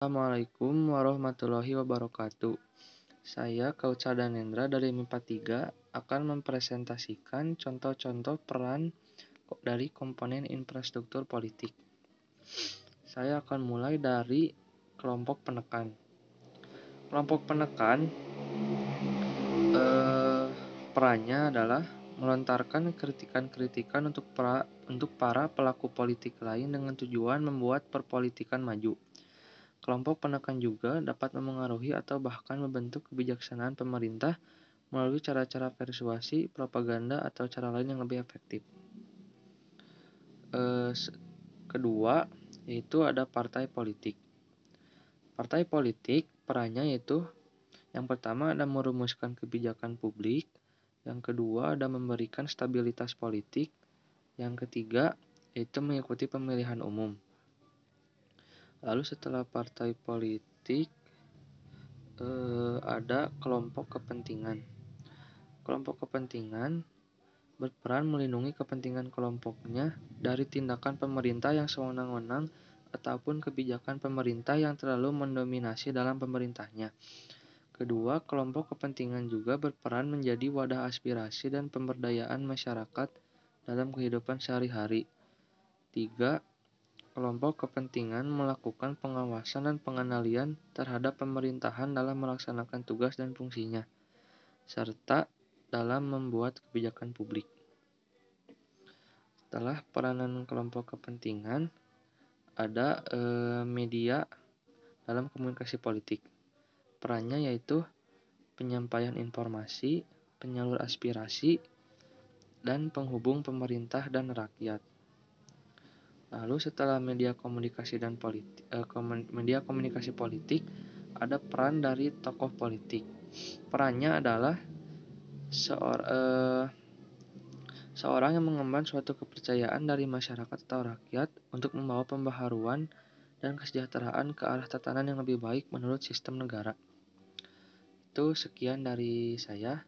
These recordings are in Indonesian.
Assalamualaikum warahmatullahi wabarakatuh. Saya Kauca Danendra dari MIPA 3 akan mempresentasikan contoh-contoh peran dari komponen infrastruktur politik. Saya akan mulai dari kelompok penekan. Kelompok penekan eh, perannya adalah melontarkan kritikan-kritikan untuk untuk para pelaku politik lain dengan tujuan membuat perpolitikan maju. Kelompok penekan juga dapat memengaruhi atau bahkan membentuk kebijaksanaan pemerintah melalui cara-cara persuasi, propaganda, atau cara lain yang lebih efektif. E, kedua, yaitu ada partai politik. Partai politik perannya yaitu yang pertama ada merumuskan kebijakan publik, yang kedua ada memberikan stabilitas politik, yang ketiga yaitu mengikuti pemilihan umum. Lalu setelah partai politik eh, ada kelompok kepentingan. Kelompok kepentingan berperan melindungi kepentingan kelompoknya dari tindakan pemerintah yang sewenang-wenang ataupun kebijakan pemerintah yang terlalu mendominasi dalam pemerintahnya. Kedua, kelompok kepentingan juga berperan menjadi wadah aspirasi dan pemberdayaan masyarakat dalam kehidupan sehari-hari. Tiga, kelompok kepentingan melakukan pengawasan dan pengendalian terhadap pemerintahan dalam melaksanakan tugas dan fungsinya, serta dalam membuat kebijakan publik. Setelah peranan kelompok kepentingan, ada eh, media dalam komunikasi politik. Perannya yaitu penyampaian informasi, penyalur aspirasi, dan penghubung pemerintah dan rakyat. Lalu setelah media komunikasi dan politik, eh, media komunikasi politik, ada peran dari tokoh politik. Perannya adalah seor, eh, seorang yang mengemban suatu kepercayaan dari masyarakat atau rakyat untuk membawa pembaharuan dan kesejahteraan ke arah tatanan yang lebih baik menurut sistem negara. Itu sekian dari saya.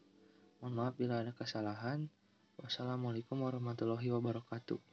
Mohon maaf bila ada kesalahan. Wassalamualaikum warahmatullahi wabarakatuh.